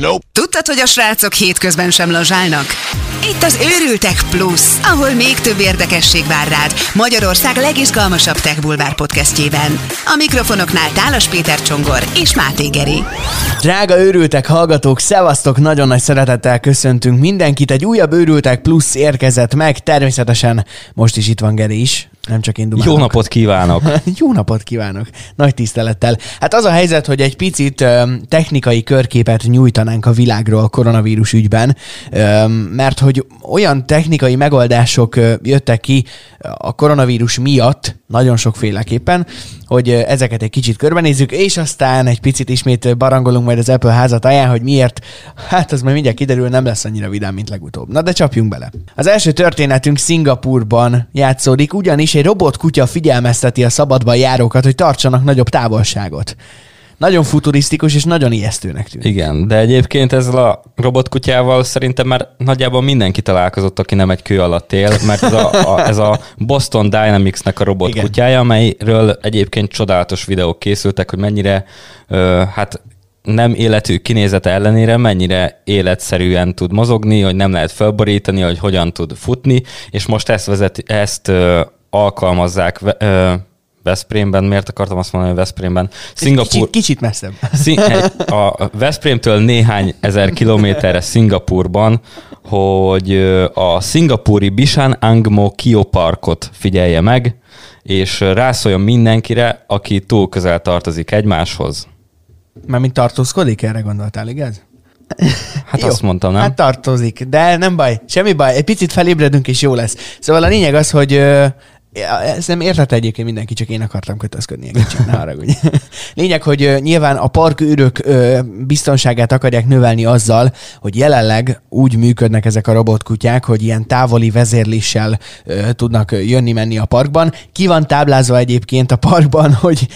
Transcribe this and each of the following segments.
Nope. Tudtad, hogy a srácok hétközben sem lazsálnak? Itt az Őrültek Plus, ahol még több érdekesség vár rád Magyarország legizgalmasabb tech bulvár podcastjében. A mikrofonoknál Tálas Péter Csongor és Máté Geri. Drága őrültek hallgatók, szevasztok, nagyon nagy szeretettel köszöntünk mindenkit. Egy újabb őrültek plusz érkezett meg, természetesen most is itt van Geri is, nem csak én dumálok. Jó napot kívánok! Jó napot kívánok! Nagy tisztelettel. Hát az a helyzet, hogy egy picit ö, technikai körképet nyújtanánk a világról a koronavírus ügyben, ö, mert hogy olyan technikai megoldások ö, jöttek ki a koronavírus miatt, nagyon sokféleképpen, hogy ezeket egy kicsit körbenézzük, és aztán egy picit ismét barangolunk majd az Apple házat aján, hogy miért, hát az majd mindjárt kiderül, nem lesz annyira vidám, mint legutóbb. Na de csapjunk bele. Az első történetünk Szingapurban játszódik, ugyanis egy robotkutya figyelmezteti a szabadban járókat, hogy tartsanak nagyobb távolságot. Nagyon futurisztikus és nagyon ijesztőnek tűnik. Igen, de egyébként ezzel a robotkutyával szerintem már nagyjából mindenki találkozott, aki nem egy kő alatt él, mert ez a, a, ez a Boston Dynamics-nek a robotkutyája, amelyről egyébként csodálatos videók készültek, hogy mennyire ö, hát nem életű kinézete ellenére mennyire életszerűen tud mozogni, hogy nem lehet felborítani, hogy hogyan tud futni, és most ezt, vezet, ezt ö, alkalmazzák ö, Veszprémben, miért akartam azt mondani, hogy Veszprémben? Szingapur... Kicsit, kicsit messzebb. Szín, a Veszprémtől néhány ezer kilométerre Szingapurban, hogy a szingapúri Bishan Angmo Kio Parkot figyelje meg, és rászóljon mindenkire, aki túl közel tartozik egymáshoz. Mármint tartózkodik, erre gondoltál, igaz? Hát azt mondtam, nem? Hát tartozik, de nem baj, semmi baj, egy picit felébredünk és jó lesz. Szóval a lényeg az, hogy ö, ezt nem értette egyébként mindenki, csak én akartam kötözködni egy kicsit, ne haragudj. Lényeg, hogy nyilván a parkőrök biztonságát akarják növelni azzal, hogy jelenleg úgy működnek ezek a robotkutyák, hogy ilyen távoli vezérléssel tudnak jönni-menni a parkban. Ki van táblázva egyébként a parkban, hogy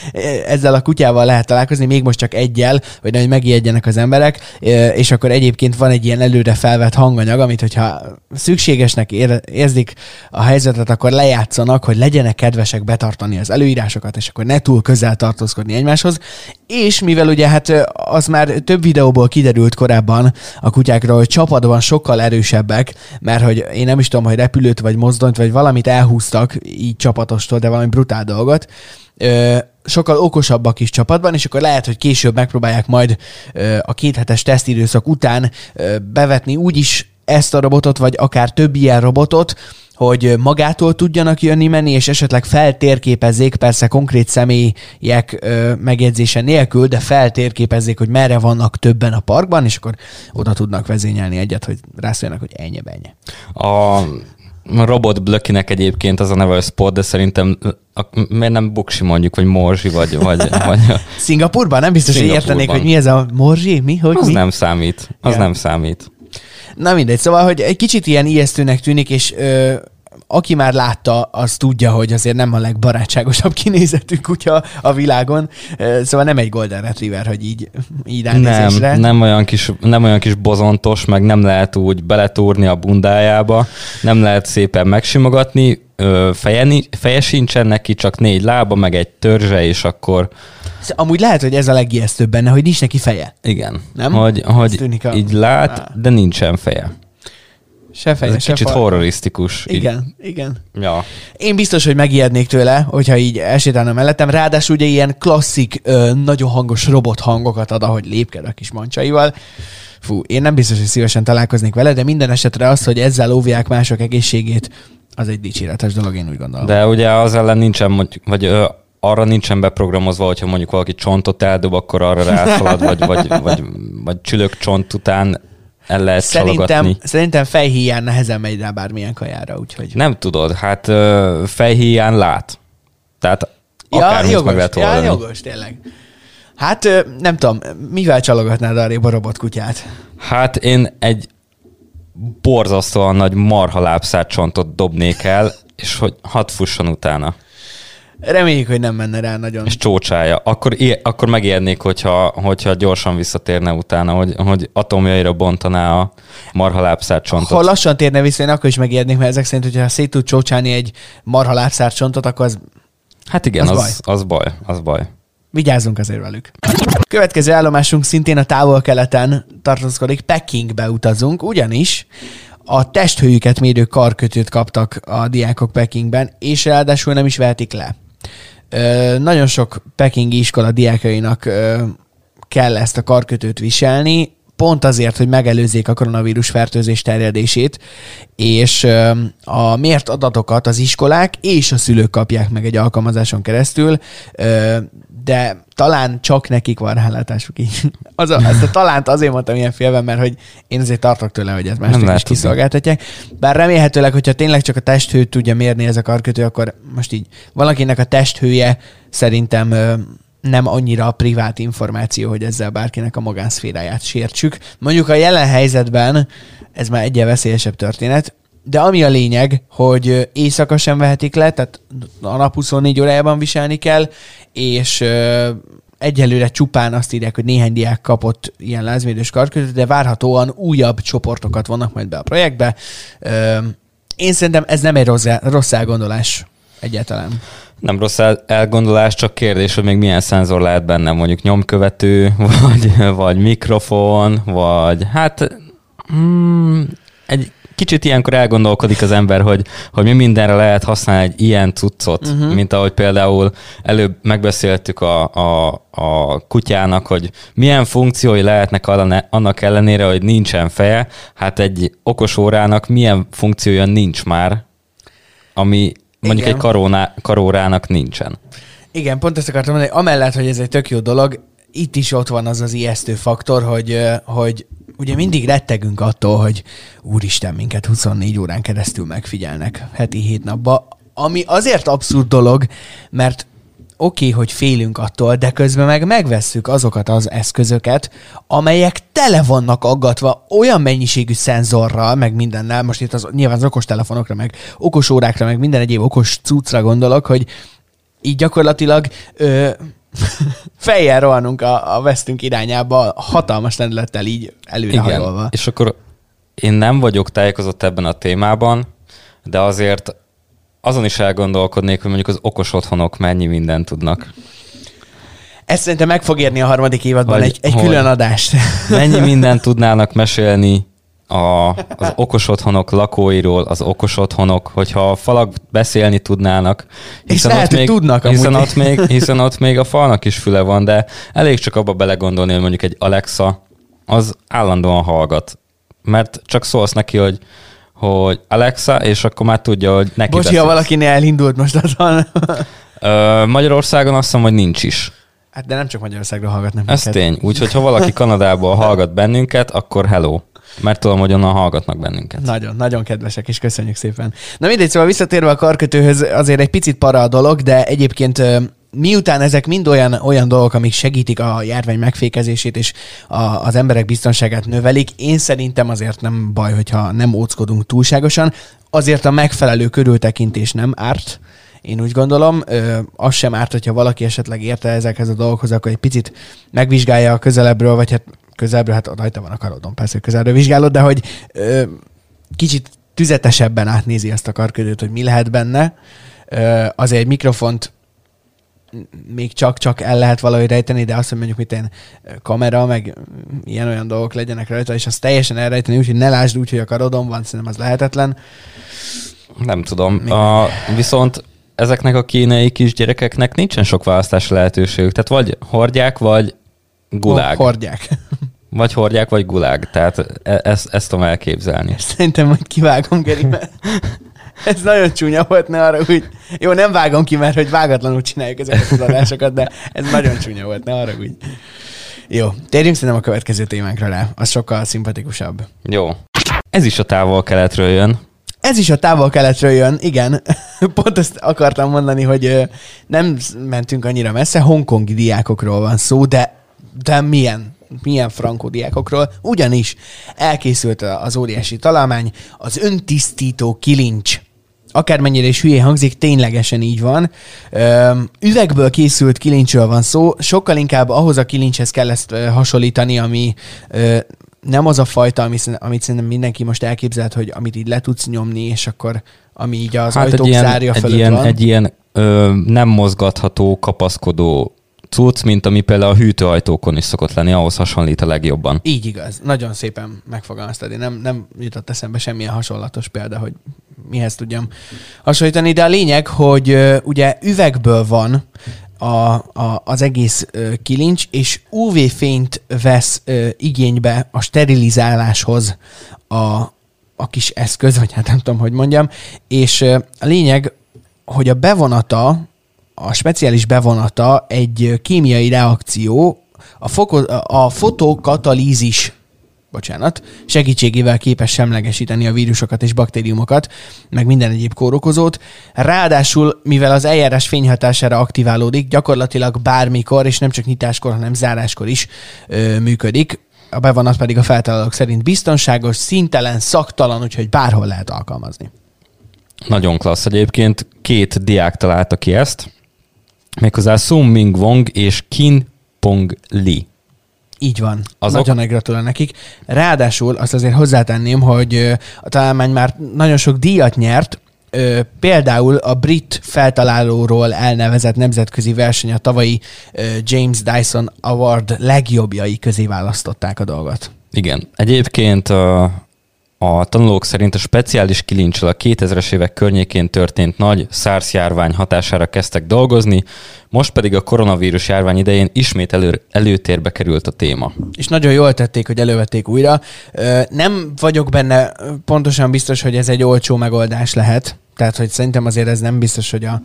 ezzel a kutyával lehet találkozni, még most csak egyel, hogy nehogy megijedjenek az emberek, és akkor egyébként van egy ilyen előre felvett hanganyag, amit hogyha szükségesnek ér- érzik a helyzetet, akkor lejátszanak, hogy legyenek kedvesek betartani az előírásokat, és akkor ne túl közel tartózkodni egymáshoz. És mivel ugye hát az már több videóból kiderült korábban a kutyákról, hogy csapatban sokkal erősebbek, mert hogy én nem is tudom, hogy repülőt vagy mozdonyt vagy valamit elhúztak így csapatostól, de valami brutál dolgot, sokkal okosabbak is csapatban, és akkor lehet, hogy később megpróbálják majd a kéthetes tesztidőszak után bevetni úgyis ezt a robotot, vagy akár több ilyen robotot, hogy magától tudjanak jönni-menni, és esetleg feltérképezzék, persze konkrét személyek ö, megjegyzése nélkül, de feltérképezzék, hogy merre vannak többen a parkban, és akkor oda tudnak vezényelni egyet, hogy rászóljanak, hogy ennyi ennyi. A robot blökinek egyébként az a neve, hogy Spot, de szerintem a, miért nem Buksi mondjuk, vagy Morzsi, vagy, vagy, vagy Szingapurban nem biztos, hogy értenék, hogy mi ez a morzsi, mi, hogy az mi? nem számít. Az Ja. nem számít. Na mindegy, szóval, hogy egy kicsit ilyen ijesztőnek tűnik, és ö, aki már látta, az tudja, hogy azért nem a legbarátságosabb kinézetű kutya a világon, szóval nem egy Golden Retriever, hogy így, így ránézésre. Nem, nem olyan, kis, nem olyan kis bozontos, meg nem lehet úgy beletúrni a bundájába, nem lehet szépen megsimogatni, feje, feje sincsen neki, csak négy lába, meg egy törzse, és akkor Amúgy lehet, hogy ez a legijesztőbb benne, hogy nincs neki feje. igen, Nem? hogy, hogy a- így lát, de nincsen feje. Se Ez feje, egy se kicsit fal. horrorisztikus. így- Igen, igen. Ja. Én biztos, hogy megijednék tőle, hogyha így elsétálna mellettem. Ráadásul ugye ilyen klasszik, ö, nagyon hangos robot hangokat ad, ahogy lépked a kis mancsaival. Fú, én nem biztos, hogy szívesen találkoznék vele, de minden esetre az, hogy ezzel óvják mások egészségét, az egy dicséretes dolog, én úgy gondolom. De ugye az ellen nincsen, mondjuk- vagy ö, arra nincsen beprogramozva, hogyha mondjuk valaki csontot eldob, akkor arra rászalad, vagy, vagy, vagy, vagy csülök csont után el lehet Szerintem, szerintem fejhíján nehezen megy rá bármilyen kajára, úgyhogy... Nem tudod, hát fejhíján lát. Tehát akármit jogos, meg lehet ja, oldani. jogos, tényleg. Hát nem tudom, mivel csalogatnád arrébb a robotkutyát? Hát én egy borzasztóan nagy marha lábszát csontot dobnék el, és hogy hadd fusson utána. Reméljük, hogy nem menne rá nagyon. és csócsája, akkor, akkor megijednék, hogyha, hogyha gyorsan visszatérne utána, hogy, hogy atomjaira bontaná a marha lábszárt csontot. Ha lassan térne vissza, én akkor is megijednék, mert ezek szerint, hogyha szét tud csócsálni egy marha lábszárt csontot, akkor az Hát igen, Az az, az, baj. az baj. vigyázzunk azért velük. Következő állomásunk szintén a távol-keleten tartózkodik, Pekingbe utazunk, ugyanis a testhőjüket mérő karkötőt kaptak a diákok Pekingben, és ráadásul nem is vehetik le. Nagyon sok pekingi iskola diákjainak kell ezt a karkötőt viselni, pont azért, hogy megelőzzék a koronavírus fertőzés terjedését, és a mért adatokat az iskolák és a szülők kapják meg egy alkalmazáson keresztül, de talán csak nekik van rálátásuk így. Az a, ezt a talánt azért mondtam ilyen félben, mert hogy én azért tartok tőle, hogy ezt másnak is kiszolgáltatják. Bár remélhetőleg, hogyha tényleg csak a testhőt tudja mérni ez a karkötő, akkor most így valakinek a testhője szerintem nem annyira a privát információ, hogy ezzel bárkinek a magánszféráját sértsük. Mondjuk a jelen helyzetben ez már egyen veszélyesebb történet, de ami a lényeg, hogy éjszaka sem vehetik le, tehát a nap 24 órájában viselni kell, és egyelőre csupán azt írják, hogy néhány diák kapott ilyen lázmédős karkötőt, de várhatóan újabb csoportokat vannak majd be a projektbe. Én szerintem ez nem egy rossz, rossz elgondolás egyáltalán. Nem rossz elgondolás, csak kérdés, hogy még milyen szenzor lehet benne, mondjuk nyomkövető, vagy, vagy mikrofon, vagy hát mm, egy kicsit ilyenkor elgondolkodik az ember, hogy, hogy mi mindenre lehet használni egy ilyen cuccot, uh-huh. mint ahogy például előbb megbeszéltük a, a, a kutyának, hogy milyen funkciói lehetnek annak ellenére, hogy nincsen feje, hát egy okos órának milyen funkciója nincs már, ami mondjuk Igen. egy karóná, karórának nincsen. Igen, pont ezt akartam mondani, amellett, hogy ez egy tök jó dolog, itt is ott van az az ijesztő faktor, hogy, hogy ugye mindig rettegünk attól, hogy úristen, minket 24 órán keresztül megfigyelnek heti hét napba, ami azért abszurd dolog, mert oké, okay, hogy félünk attól, de közben meg megvesszük azokat az eszközöket, amelyek tele vannak aggatva olyan mennyiségű szenzorral, meg mindennel, most itt az, nyilván az okos telefonokra, meg okos órákra, meg minden egyéb okos cuccra gondolok, hogy így gyakorlatilag ö, fejjel rohanunk a, a vesztünk irányába, hatalmas lendülettel így előrehajolva. És akkor én nem vagyok tájékozott ebben a témában, de azért azon is elgondolkodnék, hogy mondjuk az okos otthonok mennyi mindent tudnak. Ezt szerintem meg fog érni a harmadik évadban Vagy, egy, egy külön adást. Mennyi mindent tudnának mesélni a, az okos otthonok lakóiról, az okos otthonok, hogyha a falak beszélni tudnának. Hiszen És lehet, ott még, tudnak hiszen ott, még, hiszen ott még a falnak is füle van, de elég csak abba belegondolni, hogy mondjuk egy Alexa az állandóan hallgat. Mert csak szólsz neki, hogy hogy Alexa, és akkor már tudja, hogy neki Bocsi, ha valakinél elindult most azon. Magyarországon azt hiszem, hogy nincs is. Hát de nem csak Magyarországról hallgatnak Ez minket. tény. Úgyhogy ha valaki Kanadából hallgat bennünket, akkor hello. Mert tudom, hogy onnan hallgatnak bennünket. Nagyon, nagyon kedvesek, és köszönjük szépen. Na mindegy, szóval visszatérve a karkötőhöz, azért egy picit para a dolog, de egyébként miután ezek mind olyan, olyan dolgok, amik segítik a járvány megfékezését és a, az emberek biztonságát növelik, én szerintem azért nem baj, hogyha nem óckodunk túlságosan, azért a megfelelő körültekintés nem árt, én úgy gondolom, ö, az sem árt, hogyha valaki esetleg érte ezekhez a dolgokhoz, akkor egy picit megvizsgálja a közelebbről, vagy hát közelebbről, hát rajta van a karodon, persze, hogy közelről vizsgálod, de hogy ö, kicsit tüzetesebben átnézi ezt a karködőt, hogy mi lehet benne. Ö, azért egy mikrofont még csak-csak el lehet valahogy rejteni, de azt, hogy mondjuk mit én kamera, meg ilyen-olyan dolgok legyenek rajta, és azt teljesen elrejteni, úgyhogy ne lásd úgy, hogy a karodon van, szerintem az lehetetlen. Nem tudom. A, viszont ezeknek a kínai kisgyerekeknek nincsen sok választási lehetőségük. Tehát vagy hordják, vagy gulág. Hordják. Vagy hordják, vagy gulág. Tehát e- ezt, ezt tudom elképzelni. Szerintem majd kivágom, Geri, mert ez nagyon csúnya volt, ne arra úgy. Jó, nem vágom ki, mert hogy vágatlanul csináljuk ezeket az adásokat, de ez nagyon csúnya volt, ne arra úgy. Jó, térjünk szerintem a következő témánkra le. Az sokkal szimpatikusabb. Jó. Ez is a távol-keletről jön. Ez is a távol-keletről jön, igen. Pont ezt akartam mondani, hogy nem mentünk annyira messze, hongkongi diákokról van szó, de, de milyen milyen frankó diákokról, ugyanis elkészült az óriási találmány, az öntisztító kilincs akármennyire is hülyén hangzik, ténylegesen így van. Üvegből készült kilincsről van szó, sokkal inkább ahhoz a kilincshez kell ezt hasonlítani, ami nem az a fajta, amit, amit szerintem mindenki most elképzelt, hogy amit így le tudsz nyomni, és akkor ami így az hát ajtók egy ilyen, zárja egy ilyen, van. Egy ilyen ö, nem mozgatható, kapaszkodó cucc, mint ami például a hűtőajtókon is szokott lenni, ahhoz hasonlít a legjobban. Így igaz. Nagyon szépen megfogalmaztad. Én nem, nem jutott eszembe semmilyen hasonlatos példa, hogy mihez tudjam hasonlítani, de a lényeg, hogy ugye üvegből van a, a, az egész ö, kilincs, és UV-fényt vesz ö, igénybe a sterilizáláshoz a, a kis eszköz, vagy hát nem tudom, hogy mondjam, és ö, a lényeg, hogy a bevonata, a speciális bevonata egy kémiai reakció, a, foko, a fotokatalízis bocsánat, segítségével képes semlegesíteni a vírusokat és baktériumokat, meg minden egyéb kórokozót. Ráadásul, mivel az eljárás fényhatására aktiválódik, gyakorlatilag bármikor, és nem csak nyitáskor, hanem záráskor is ö, működik. A bevonat pedig a feltalálók szerint biztonságos, szintelen, szaktalan, úgyhogy bárhol lehet alkalmazni. Nagyon klassz egyébként. Két diák találta ki ezt, méghozzá Sung Ming Wong és Kin Pong Lee. Így van. Azok-. Nagyon nagy gratulál nekik. Ráadásul azt azért hozzátenném, hogy a találmány már nagyon sok díjat nyert, Ö, például a brit feltalálóról elnevezett nemzetközi verseny a tavalyi ö, James Dyson Award legjobbjai közé választották a dolgot. Igen. Egyébként a, a tanulók szerint a speciális kilincsel a 2000-es évek környékén történt nagy SARS járvány hatására kezdtek dolgozni, most pedig a koronavírus járvány idején ismét elő, előtérbe került a téma. És nagyon jól tették, hogy elővették újra. Nem vagyok benne pontosan biztos, hogy ez egy olcsó megoldás lehet. Tehát, hogy szerintem azért ez nem biztos, hogy a,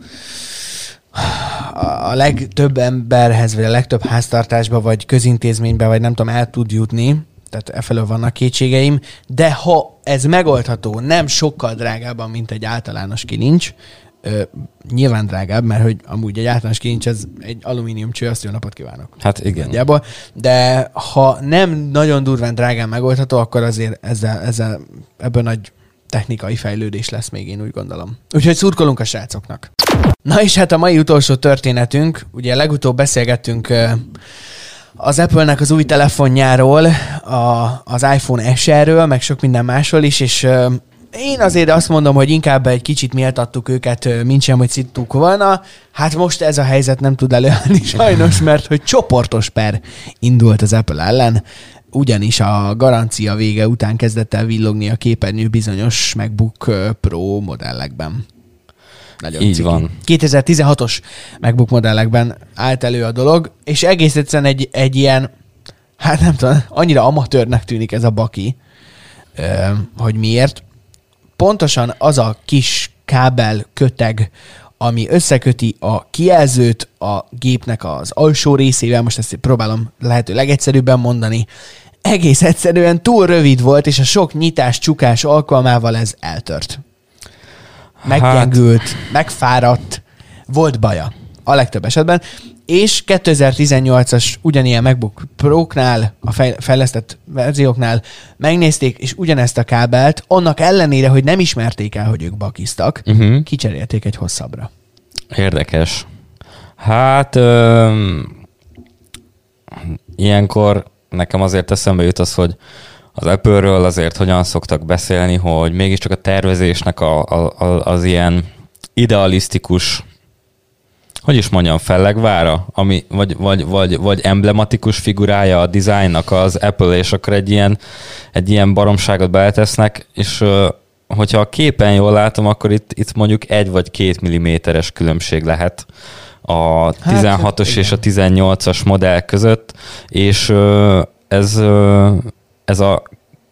a legtöbb emberhez, vagy a legtöbb háztartásba, vagy közintézménybe, vagy nem tudom, el tud jutni. Tehát efelől vannak kétségeim. De ha ez megoldható, nem sokkal drágábban, mint egy általános kilincs, ö, nyilván drágább, mert hogy amúgy egy általános kilincs, ez egy alumínium cső, azt jó napot kívánok. Hát igen. Nagyjából. De ha nem nagyon durván drágán megoldható, akkor azért ezzel, ezzel ebből nagy technikai fejlődés lesz még, én úgy gondolom. Úgyhogy szurkolunk a srácoknak. Na és hát a mai utolsó történetünk, ugye legutóbb beszélgettünk ö, az Apple-nek az új telefonjáról, a, az iPhone SR-ről, meg sok minden másról is, és én azért azt mondom, hogy inkább egy kicsit méltattuk őket, mint sem, hogy szittuk volna. Hát most ez a helyzet nem tud előállni sajnos, mert hogy csoportos per indult az Apple ellen, ugyanis a garancia vége után kezdett el villogni a képernyő bizonyos MacBook Pro modellekben. Nagyon Így ciki. van. 2016-os MacBook modellekben állt elő a dolog, és egész egyszerűen egy, egy ilyen, hát nem tudom, annyira amatőrnek tűnik ez a baki, hogy miért. Pontosan az a kis kábel köteg, ami összeköti a kijelzőt a gépnek az alsó részével, most ezt próbálom lehető legegyszerűbben mondani, egész egyszerűen túl rövid volt, és a sok nyitás, csukás alkalmával ez eltört. Meggyengült, megfáradt, volt baja a legtöbb esetben, és 2018-as ugyanilyen MacBook Pro-knál, a fejl- fejlesztett verzióknál megnézték, és ugyanezt a kábelt, annak ellenére, hogy nem ismerték el, hogy ők bakiztak, Uh-huh. kicserélték egy hosszabbra. Érdekes. Hát öm, ilyenkor nekem azért eszembe jut az, hogy az Apple-ről azért hogyan szoktak beszélni, hogy mégiscsak a tervezésnek a, a, a, az ilyen idealisztikus, hogy is mondjam, fellegvára, ami, vagy, vagy, vagy, vagy emblematikus figurája a dizájnnak az Apple, és akkor egy ilyen, egy ilyen baromságot beletesznek, és hogyha a képen jól látom, akkor itt, itt mondjuk egy vagy két milliméteres különbség lehet a 16-os és a 18-as modell között, és ez, ez a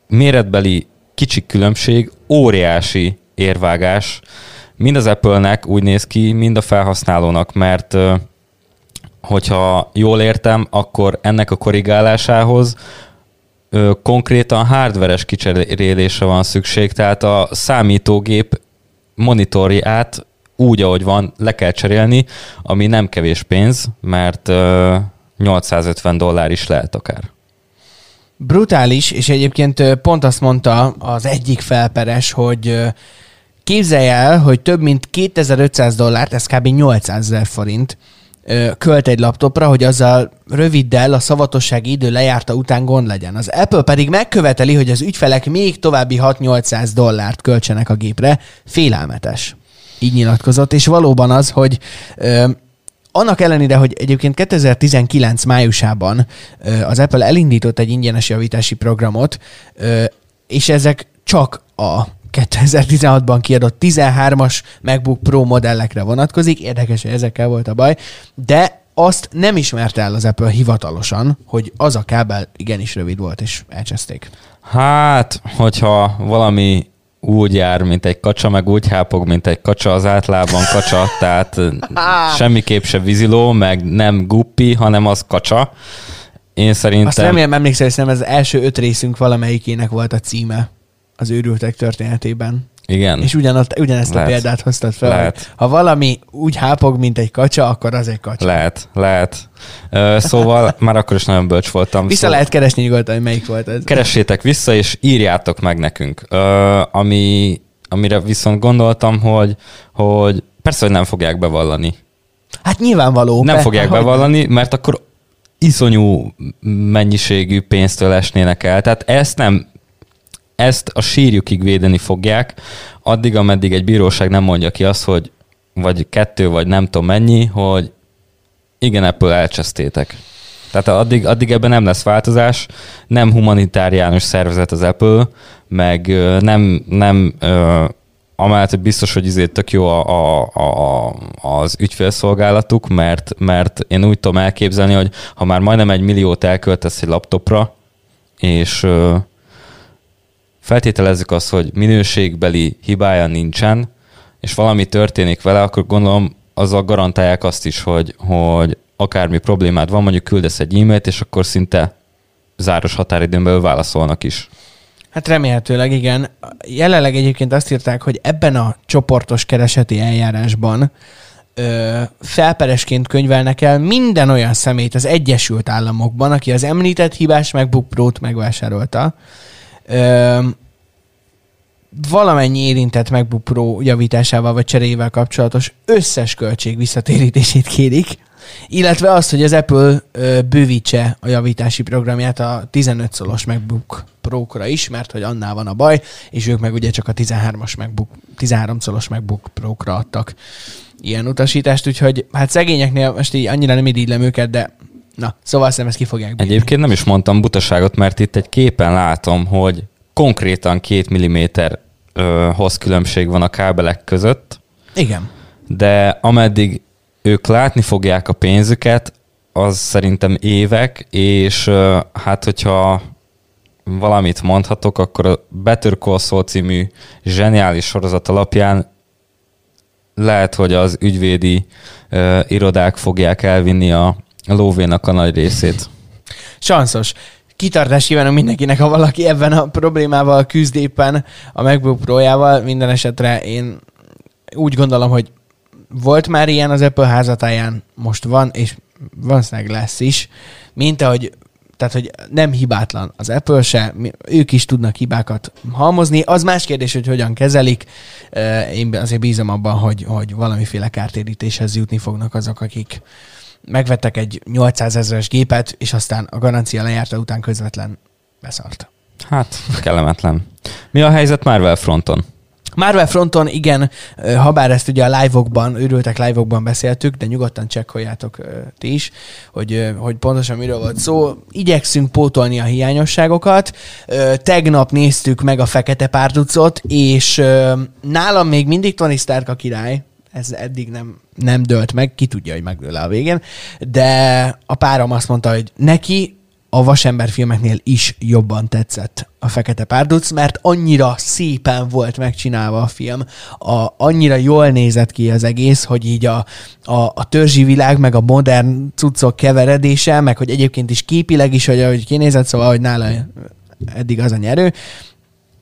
méretbeli kicsi különbség óriási érvágás, mind az Apple-nek úgy néz ki, mind a felhasználónak, mert hogyha jól értem, akkor ennek a korrigálásához konkrétan hardveres kicserélésre van szükség, tehát a számítógép monitorját úgy, ahogy van, le kell cserélni, ami nem kevés pénz, mert ö, 850 dollár is lehet akár. Brutális, és egyébként pont azt mondta az egyik felperes, hogy képzelj el, hogy több mint 2500 dollárt, ez kb. 800 ezer forint, költ egy laptopra, hogy azzal röviddel a szavatossági idő lejárta után gond legyen. Az Apple pedig megköveteli, hogy az ügyfelek még további 6-800 dollárt költsenek a gépre. Félelmetes. Így nyilatkozott, és valóban az, hogy ö, annak ellenére, hogy egyébként 2019 májusában az Apple elindított egy ingyenes javítási programot, és ezek csak a 2016-ban kiadott 13-as MacBook Pro modellekre vonatkozik. Érdekes, hogy ezekkel volt a baj, de azt nem ismerte el az Apple hivatalosan, hogy az a kábel igenis rövid volt, és elcseszték. Hát, hogyha valami úgy jár, mint egy kacsa, meg úgy hápog, mint egy kacsa az átlában kacsa, tehát semmiképp se víziló, meg nem guppi, hanem az kacsa. Én szerintem... Azt remélem emlékszel, hogy ez az első öt részünk valamelyikének volt a címe az őrültek történetében. Igen. És ugyanott, ugyanezt lehet. a példát hoztad fel, lehet. ha valami úgy hápog, mint egy kacsa, akkor az egy kacsa. Lehet, lehet. Uh, szóval már akkor is nagyon bölcs voltam. Vissza szóval... lehet keresni nyugodtan, hogy melyik volt ez. Keressétek vissza, és írjátok meg nekünk. Uh, ami, amire viszont gondoltam, hogy, hogy persze, hogy nem fogják bevallani. Hát nyilvánvaló. Nem be, fogják bevallani, mert akkor iszonyú mennyiségű pénztől esnének el. Tehát ezt nem ezt a sírjukig védeni fogják, addig, ameddig egy bíróság nem mondja ki azt, hogy vagy kettő, vagy nem tudom mennyi, hogy igen, Apple elcsesztétek. Tehát addig, addig ebben nem lesz változás, nem humanitáriánus szervezet az Apple, meg nem, nem amellett, hogy biztos, hogy izé tök jó a, a, a, az ügyfélszolgálatuk, mert, mert én úgy tudom elképzelni, hogy ha már majdnem egy milliót elköltesz egy laptopra, és feltételezzük azt, hogy minőségbeli hibája nincsen, és valami történik vele, akkor gondolom azzal garantálják azt is, hogy, hogy akármi problémád van, mondjuk küldesz egy e-mailt, és akkor szinte záros határidőn belül válaszolnak is. Hát remélhetőleg igen. Jelenleg egyébként azt írták, hogy ebben a csoportos kereseti eljárásban ö, felperesként könyvelnek el minden olyan szemét az Egyesült Államokban, aki az említett hibás MacBook Pro-t megvásárolta, valamennyi érintett MacBook Pro javításával vagy cseréjével kapcsolatos összes költség visszatérítését kérik, illetve azt, hogy az Apple ö, bővítse a javítási programját a 15 szolos MacBook Pro-kra is, mert hogy annál van a baj, és ők meg ugye csak a 13-as MacBook, 13 szolos MacBook Pro-kra adtak ilyen utasítást, úgyhogy hát szegényeknél most így annyira nem idílem őket, de na, szóval azt ezt ki fogják bírni. Egyébként nem is mondtam butaságot, mert itt egy képen látom, hogy konkrétan két milliméter hoz különbség van a kábelek között. Igen. De ameddig ők látni fogják a pénzüket, az szerintem évek, és hát hogyha valamit mondhatok, akkor a Better Call Saul című zseniális sorozat alapján lehet, hogy az ügyvédi uh, irodák fogják elvinni a lóvénak a nagy részét. Sanszos kitartást kívánok mindenkinek, ha valaki ebben a problémával küzd éppen a MacBook Pro-jával. Minden esetre én úgy gondolom, hogy volt már ilyen az Apple házatáján, most van, és valószínűleg lesz is, mint ahogy tehát, hogy nem hibátlan az Apple se, ők is tudnak hibákat halmozni. Az más kérdés, hogy hogyan kezelik. Én azért bízom abban, hogy, hogy valamiféle kártérítéshez jutni fognak azok, akik, megvettek egy 800 ezeres gépet, és aztán a garancia lejárta után közvetlen beszart. Hát, kellemetlen. Mi a helyzet Marvel fronton? Marvel fronton igen, ha bár ezt ugye a live-okban, őrültek live-okban beszéltük, de nyugodtan csekkoljátok ti is, hogy, hogy pontosan miről volt szó. Igyekszünk pótolni a hiányosságokat. Tegnap néztük meg a Fekete Párducot, és nálam még mindig Tony Stark a király, ez eddig nem, nem dölt meg, ki tudja, hogy megdől a végén, de a párom azt mondta, hogy neki a Vasember filmeknél is jobban tetszett a Fekete Párduc, mert annyira szépen volt megcsinálva a film, a, annyira jól nézett ki az egész, hogy így a, a, a törzsi világ, meg a modern cuccok keveredése, meg hogy egyébként is képileg is, hogy ahogy kinézett, szóval, hogy nála eddig az a nyerő.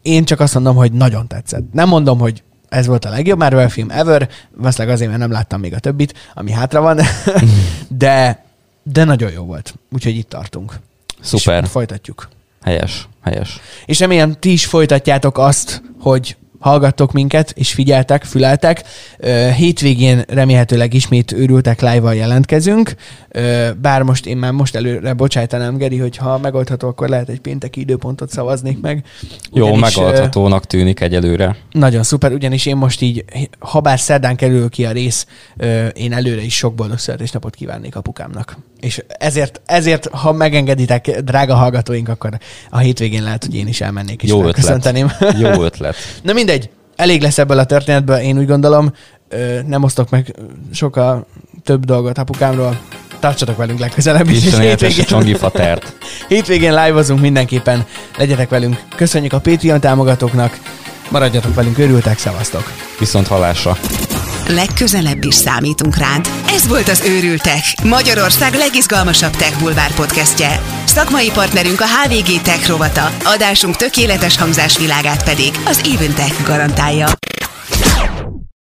Én csak azt mondom, hogy nagyon tetszett. Nem mondom, hogy ez volt a legjobb Marvel film ever, valószínűleg azért, mert nem láttam még a többit, ami hátra van, de, de nagyon jó volt. Úgyhogy itt tartunk. Szuper. És folytatjuk. Helyes, helyes. És remélem ti is folytatjátok azt, hogy hallgattok minket, és figyeltek, füleltek. Hétvégén remélhetőleg ismét őrültek live-val jelentkezünk, bár most én már most előre bocsájtanám, Geri, hogy ha megoldható, akkor lehet egy pénteki időpontot szavaznék meg. Ugyanis, Jó, megoldhatónak tűnik egyelőre. Nagyon szuper, ugyanis én most így, ha bár szerdán kerül ki a rész, én előre is sok boldog születésnapot kívánnék apukámnak. És ezért, ezért, ha megengeditek, drága hallgatóink, akkor a hétvégén lehet, hogy én is elmennék és Jó ötlet. Jó ötlet. Na mindegy, elég lesz ebből a történetből, én úgy gondolom. Nem osztok meg sokkal több dolgot apukámról. Tartsatok velünk legközelebb is. Isten hétvégén, Csongi Fatert. hétvégén live mindenképpen. Legyetek velünk. Köszönjük a Patreon támogatóknak. Maradjatok velünk, örültek, szevasztok. Viszont hallásra. Legközelebb is számítunk rád. Ez volt az Őrültek, Magyarország legizgalmasabb tech bulvár podcastje. Szakmai partnerünk a HVG Tech rovata, adásunk tökéletes hangzásvilágát pedig az Eventech garantálja.